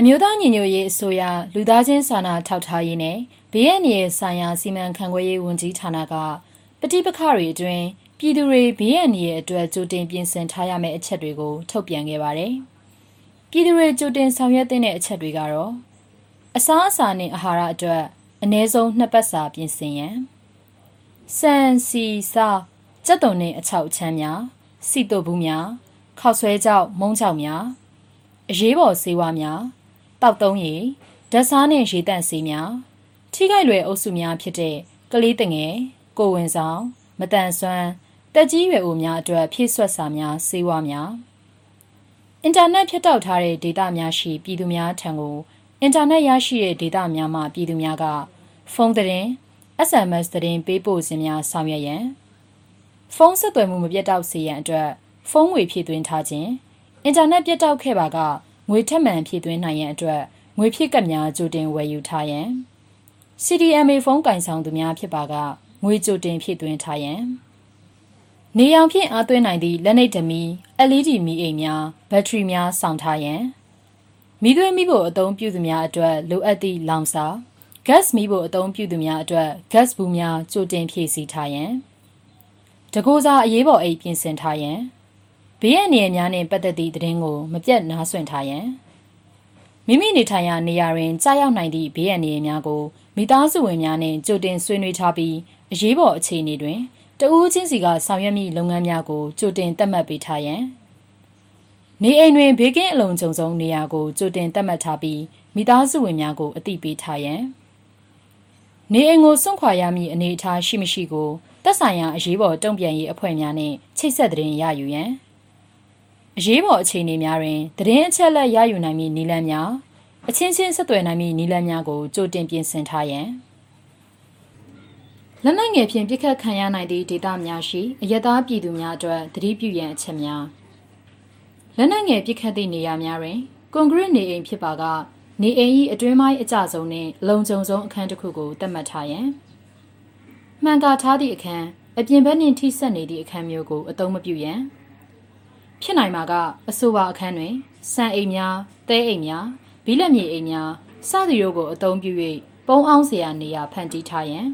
အမျိုးသားညီညွတ်ရေးအစိုးရလူသားချင်းစာနာထောက်ထားရေးနဲ့ဘေးရန်ရဲ့ဆိုင်ရာစီမံခန့်ခွဲရေးဝန်ကြီးဌာနကပဋိပက္ခတွေအတွင်းပြည်သူတွေဘေးရန်ရဲ့အတွက်ကြိုတင်ပြင်ဆင်ထားရမယ့်အချက်တွေကိုထုတ်ပြန်ခဲ့ပါတယ်။ပြည်သူတွေကြိုတင်ဆောင်ရွက်တဲ့အချက်တွေကတော့အစားအစာနဲ့အာဟာရအတွက်အနည်းဆုံးနှစ်ပတ်စာပြင်ဆင်ရန်စံစီစာ ကြက်တုံနဲ့အချောက်ချမ်းများစီတုပ်ဘူးများခောက်ဆွဲကြောက်မုံကြောက်များအရေးပေါ်ဆေးဝါးများတောက်သုံးရည်ဓာတ်စားနဲ့ရေတန့်ဆေးများထိခိုက်လွယ်အုပ်စုများဖြစ်တဲ့ကလေးတငယ်ကိုဝင်ဆောင်မတန်ဆွမ်းတက်ကြီးရွယ်အိုများအတွက်ဖြည့်ဆွတ်စာများဆေးဝါးများအင်တာနက်ဖြတ်တောက်ထားတဲ့ဒေတာများရှိပြည်သူများထံကိုအင်တာနက်ရရှိတဲ့ဒေတာများမှပြည်သူများကဖုန်းသတင်း SMS သတင်းပေးပို့ခြင်းများဆောင်ရွက်ရန် ဖုန်းဆက်သွယ်မှုမပြတ်တောက်စေရန်အတွက်ဖုန်းငွေဖြည့်သွင်းထားခြင်းအင်တာနက်ပြတ်တောက်ခဲ့ပါကငွေထက်မှန်ဖြည့်သွင်းနိုင်ရန်အတွက်ငွေဖြည့်ကပ်များကြိုတင်ဝယ်ယူထားရန် CDMA ဖုန်းကင်ဆောင်သူများဖြစ်ပါကငွေကြိုတင်ဖြည့်သွင်းထားရန်နေရောင်ဖြင့်အားသွင်းနိုင်သည့်လက်နှိပ်ဓမီ LED မီးအိမ်များဘက်ထရီများစောင့်ထားရန်မိသွေးမိဖို့အသုံးပြုသူများအတွက်လိုအပ်သည့်လောင်စာ gas မိဖို့အသုံးပြုသူများအတွက် gas ဘူးများကြိုတင်ဖြည့်ဆည်းထားရန် တကူစားအရေးပေါ်အိတ်ပြင်ဆင်ထားရန်ဘေးရန်နေရာများနှင့်ပတ်သက်သည့်သတင်းကိုမပြတ်နားဆွင့်ထားရန်မိမိနေထိုင်ရာနေရာတွင်ကြားရောက်နိုင်သည့်ဘေးရန်နေရာများကိုမိသားစုဝင်များနှင့်ကြိုတင်ဆွေးနွေးထားပြီးအရေးပေါ်အခြေအနေတွင်တဦးချင်းစီကဆောင်ရွက်မိလုပ်ငန်းများကိုကြိုတင်သတ်မှတ်ပေးထားရန်နေအိမ်တွင်ဘေးကင်းအလုံးစုံဆုံးနေရာကိုကြိုတင်သတ်မှတ်ထားပြီးမိသားစုဝင်များကိုအသိပေးထားရန်နေအိမ်ကိုစွန့်ခွာရမည့်အနေအထားရှိမရှိကို သက်ဆိုင်ရာအရေးပေါ်တုံ့ပြန်ရေးအဖွဲ့များနှင့်ချိတ်ဆက်သတင်းရယူရန်အရေးပေါ်အခြေအနေများတွင်သတင်းအချက်အလက်ရယူနိုင်မည့်နည်းလမ်းများအချင်းချင်းဆက်သွယ်နိုင်မည့်နည်းလမ်းများကိုကြိုတင်ပြင်ဆင်ထားရန်လက်နက်ငယ်ဖြင့်ပြစ်ခတ်ခံရနိုင်သည့်ဒေသများရှိအရသာပြည်သူများအတွက်သတိပြုရန်အချက်များလက်နက်ငယ်ပြစ်ခတ်သည့်နေရာများတွင်ကွန်ကရစ်နေအိမ်ဖြစ်ပါက နေအိမ်၏အတွင်းပိုင်းအကျဆုံးနှင့်လုံခြုံဆုံးအခန်းတစ်ခုကိုသတ်မှတ်ထားရန် မှန်ကာထားသည့်အခန်းအပြင်ဘက်နှင့်ထိဆက်နေသည့်အခန်းမျိုးကိုအသုံးမပြုရန်ဖြစ်နိုင်ပါကအဆိုပါအခန်းတွင်စံအိမ်များ၊တဲအိမ်များ၊ဘီလက်မြေအိမ်များစသည်တို့ကိုအသုံးပြု၍ပုံအောင်စရာနေရာဖန်တီးထားရန်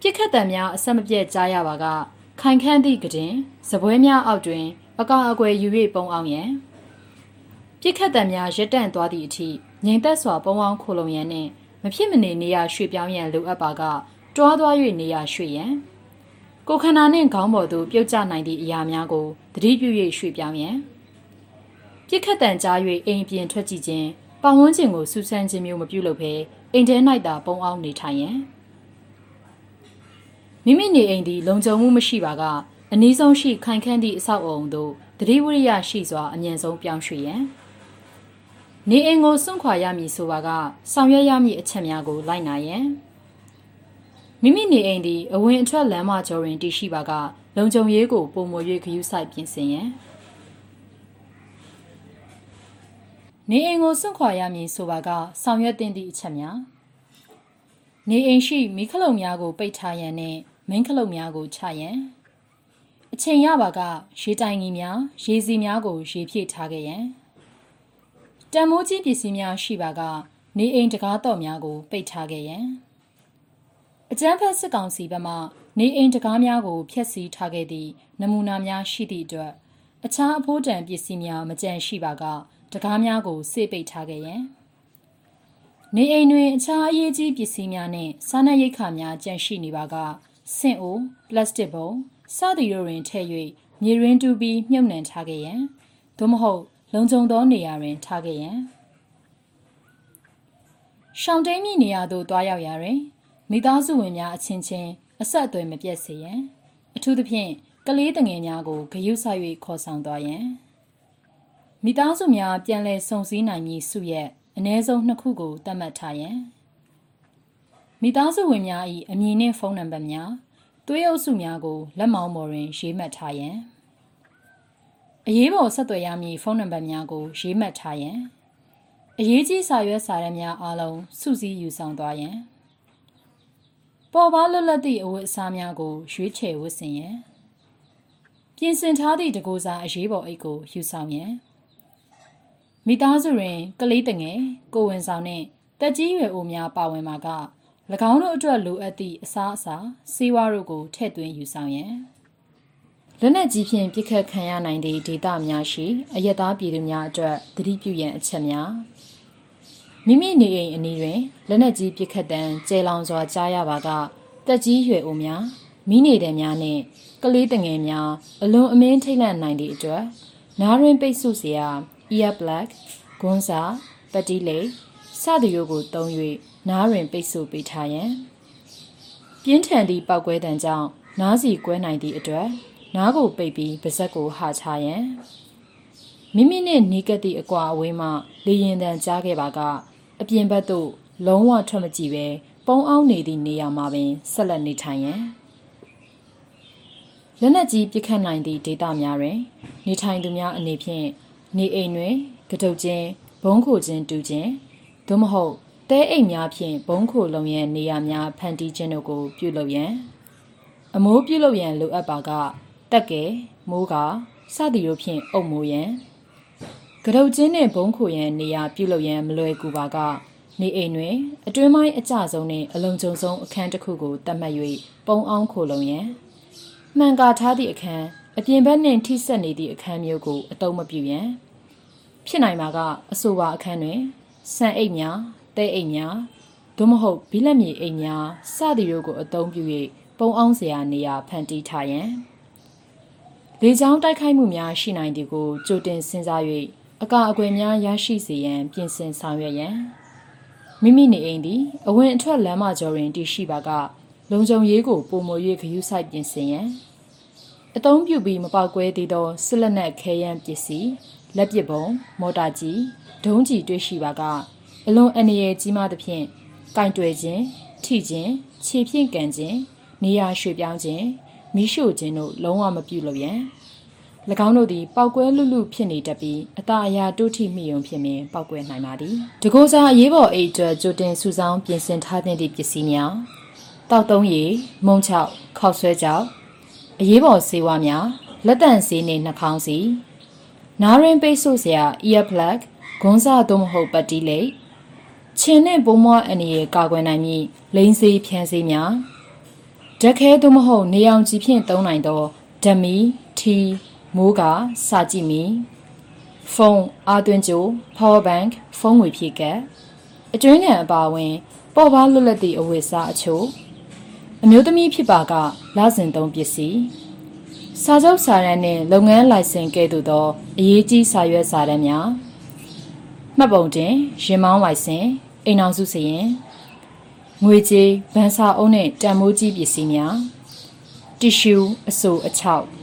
ပြစ်ခတ်တံများအဆက်မပြတ်ကြားရပါကခိုင်ခန့်သည့်ကတင်စပွဲများအောက်တွင် အကာအကွယ်ယူ၍ပုံအောင်ရန်ပြစ်ခတ်တံများရက်တန့်သွားသည့်အထိငြိမ်သက်စွာပုံအောင်ခိုလုံရန်နှင့်မဖြစ်မနေနေရာရွှေ့ပြောင်းရန်လိုအပ်ပါက တွားသွား၍နေရရွှေ့ရန်ကိုခန္ဓာနှင့်ခေါင်းပေါ်သို့ပြုတ်ကျနိုင်သည့်အရာများကိုသတိပြု၍ရွှေ့ပြောင်းရန်ပြစ်ခတ်တံကြား၍အိမ်ပြင်ထွက်ကြည့်ခြင်းပတ်ဝန်းကျင်ကိုစူးစမ်းခြင်းမျိုးမပြုလုပ်ဘဲအိမ်ထဲ၌သာပုံအောင်နေထိုင်ရန်မိမိနေအိမ်သည်လုံခြုံမှုမရှိပါကအနည်းဆုံးရှိခိုင်ခန့်သည့်အဆောက်အုံသို့တတိဝရိယရှိစွာအမြင့်ဆုံးပြောင်းရွှေ့ရန်နေအိမ်ကိုစွန့်ခွာရမည်ဆိုပါကဆောင်ရွက်ရမည့်အချက်များကိုလိုက်နာရန် မိမိနေအိမ်သည်အဝင်အထွက်လမ်းမကျော်တွင်တည်ရှိပါကလုံခြုံရေးကိုပုံမွေ၍ဂရုစိုက်ပြင်ဆင်ရန်နေအိမ်ကိုစွန့်ခွာရမည်ဆိုပါကဆောင်ရွက်တင်သည့်အချက်များနေအိမ်ရှိမိခလုံများကိုပိတ်ထားရန်နှင့်မင်းခလုတ်များကိုချရန်အချိန်ရပါကရေတိုင်ကြီးများရေစီများကိုရေဖြည့်ထားခဲ့ရန်တံမိုးကြီးပစ္စည်းများရှိပါက နေအိမ်တကားတော်များကိုပိတ်ထားခဲ့ရန် အကျန်းဖက်စစ်ကောင်စီဘက်မှနေအိမ်တကားများကိုဖျက်ဆီးထားခဲ့သည့်နမူနာများရှိသည့်အတွက်အခြားအဖိုးတန်ပစ္စည်းများမကြံရှိပါကတကားများကိုစေပိတ်ထားခဲ့ရန်နေအိမ်တွင်အခြားအရေးကြီးပစ္စည်းများနှင့်စားနပ်ရိက္ခာများကြန့်ရှိနေပါကဆင့်အိုပလတ်စတစ်ပုံစသည်တို့တွင်ထည့်၍မြေရင်းတူပြီးမြုပ်နှံထားခဲ့ရန်သို့မဟုတ်လုံခြုံသောနေရာတွင်ထားခဲ့ရန်ရှောင်းတိန်မြနေရာသို့တွားရောက်ရာတွင် မိသားစုဝင်များအချင်းချင်းအဆက်အသွယ်မပြတ်စေရန်အထူးသဖြင့်ကလေးတငယ်များကိုဂရုစိုက်၍ခေါ်ဆောင်သွားရန်မိသားစုများပြန်လည်စုံစည်းနိုင်မည်စုရက်အ ਨੇ ဆုံးနှစ်ခုကိုသတ်မှတ်ထားရန်မိသားစုဝင်များ၏အမည်နှင့်ဖုန်းနံပါတ်များသွေးအုပ်စုများကိုလက်မောင်းပေါ်တွင်ရေးမှတ်ထားရန်အရေးပေါ်ဆက်သွယ်ရမည့်ဖုန်းနံပါတ်များကိုရေးမှတ်ထားရန်အရေးကြီးစာရွက်စာတမ်းများအားလုံးစုစည်းယူဆောင်သွားရန် ပေါ်ပါလွတ်လပ်သည့်အဝတ်အစားများကို ရွေးချယ်ဝတ်ဆင်ရန်ပြင်ဆင်ထားသည့်တကူစားအရေးပေါ်အိတ်ကိုယူဆောင်ရန်မိသားစုတွင်ကလေးတငယ်ကိုဝင်ဆောင်နှင့်တက်ကြီးရွယ်အိုများပါဝင်မှာက၎င်းတို့အတွက်လိုအပ်သည့်အစားအစာစေဝါတို့ကိုထည့်သွင်းယူဆောင်ရန်လက်နက်ကြီးဖြင့်ပစ်ခတ်ခံရနိုင်သည့်ဒေသများရှိအရက်သားပြည်သူများအတွက်သတိပြုရန်အချက်များ မိမိနေအိမ်အနီးတွင်လက်နက်ကြီးပစ်ခတ်တံကျဲလောင်စွာကြားရပါကတက်ကြီးရွယ်အိုများမိနေတဲ့များနှင့်ကလေးတငယ်များအလွန်အမင်းထိတ်လန့်နိုင်သည့်အတွက်နားရင်ပိတ်ဆို့စရာ ear plug ဂွန်းစာပတိလိတ်စသရို့ကိုတုံး၍နားရင်ပိတ်ဆို့ပေးထားရန်ပြင်းထန်သည့်ပောက်ကွဲတံကြောင့်နားစီကွဲနိုင်သည့်အတွက်နားကိုပိတ်ပြီးပါဇက်ကိုဟာချရန်မိမိနှင့်နေကတိအကွာအဝေးမှလေရင်တန်ကြားခဲ့ပါက အပြင်ဘက်သို့လုံးဝထွက်မကြည့်ပဲပုံအောင်နေသည့်နေရာမှာပင်ဆက်လက်နေထိုင်ရန်လက်နက်ကြီးပစ်ခတ်နိုင်သည့်ဒေသများတွင် နေထိုင်သူများအနေဖြင့်နေအိမ်တွင်ကတုတ်ချင်းဘုံခိုခြင်းတူခြင်းသို့မဟုတ်တဲအိမ်များဖြင့်ဘုံခိုလုံရန်နေရာများဖန်တီးခြင်းတို့ကို ပြုလုပ်ရန်အမိုးပြုလုပ်ရန်လိုအပ်ပါကတက်ကဲမိုးကစသည်တို့ဖြင့်အုပ်မိုးရန် ကတုတ်ချင်းနှင့်ဘုံခိုရန်နေရာပြုလုပ်ရန်မလွယ်ကူပါကနေအိမ်တွင်အတွင်းပိုင်းအကျဆုံးနှင့်အလုံးကျုံဆုံးအခန်းတစ်ခုကိုတတ်မှတ်၍ပုံအောင်ခိုလုံရန်မှန်ကာထားသည့်အခန်းအပြင်ဘက်နှင့်ထိဆက်နေသည့်အခန်းမျိုးကိုအတုံးမပြုရန်ဖြစ်နိုင်မှာကအဆိုပါအခန်းတွင်ဆန်အိတ်များတဲအိတ်များသို့မဟုတ်ဘီလက်မြေအိတ်များစသည်တို့ကိုအသုံးပြု၍ပုံအောင်စရာနေရာဖန်တီးထားရန်လေကြောင်းတိုက်ခိုက်မှုများရှိနိုင်သည်ကိုကြိုတင်စဉ်းစား၍ အကာအကွယ်များရရှိစေရန်ပြင်ဆင်ဆောင်ရွက်ရန်မိမိနေအိမ်သည်အဝင်အထွက်လမ်းမကျော်တွင်တည်ရှိပါကလုံခြုံရေးကိုပုံမွေ၍ဂရုစိုက်ပြင်ဆင်ရန်အသုံးပြုပြီးမပေါက်ကွဲသေးသောစစ်လက်နက်ခဲယမ်းပစ္စည်းလက်ပစ်ပုံမော်တာကြီးဒုံးကြီးတွေ့ရှိပါကအလွန်အန္တရာယ်ကြီးမားသဖြင့်ကင်တွယ်ခြင်းထိခြင်းခြေဖြင့်ကန်ခြင်းနေရာရွှေ့ပြောင်းခြင်းမိရှို့ခြင်းတို့လုံးဝမပြုလုပ်ရန်၎ င်းတို့သည်ပောက်ကွဲလွတ်လွဖြစ်နေတတ်ပြီးအသာအရာတိုးထိမိုံဖြစ်မြင်ပောက်ကွဲနိုင်ပါသည်တကိုးစားအရေးပေါ်အိတ်အတွက်ကြိုတင်စုဆောင်းပြင်ဆင်ထားသင့်သည့်ပစ္စည်းများတောက်သုံးရည်မုံချောက်ခောက်ဆွဲကြောက်အရေးပေါ်ဆေးဝါးများလက်တန့်ဆေးနှင့်နှာခေါင်းစီနားရင်ပိတ်ဆို့စရာ ear plug ဂွန်းစာသို့မဟုတ်ပတ်တီးလိပ်ခြင်နှင့်ပိုးမွားအနေရကာကွယ်နိုင်မည့်လိန်စေးဖြန်းစေးများဓက်ခဲသို့မဟုတ်နေအောင်ကြည့်ဖြင့်သုံးနိုင်သောဓမီထီ မိုးကစာကြည့်မီဖုန်းအာသွင်းကြို power bank ဖုန်းငွေဖြည့်ကပ်အတွင်းငံအပါဝင် ပေါ်ပါလွတ်လပ်သည့်အဝတ်အစားအချို့အမျိုးသမီးဖြစ်ပါကလစဉ်သုံးပစ္စည်းစာချုပ်စာတမ်းနှင့်လုပ်ငန်းလိုင်စင်ကဲ့သို့သောအရေးကြီးစာရွက်စာတမ်းများမှတ်ပုံတင်ရင်မောင်းလိုင်စင်အိမ်အောင်စုစရင်ငွေကြေးဗန်စာအုပ်နှင့်တန်မိုးကြီးပစ္စည်းများတီရှူအဆိုအချောက်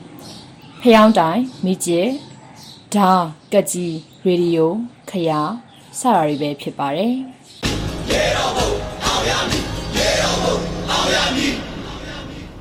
ဖျောင်းတိုင်မိကျဲဓာကက်ကြီးရေဒီယိုခရာစတာတွေပဲဖြစ်ပါတယ်ရေတော်ဘုံအောင်ရမည်ရေတော်ဘုံအောင်ရမည်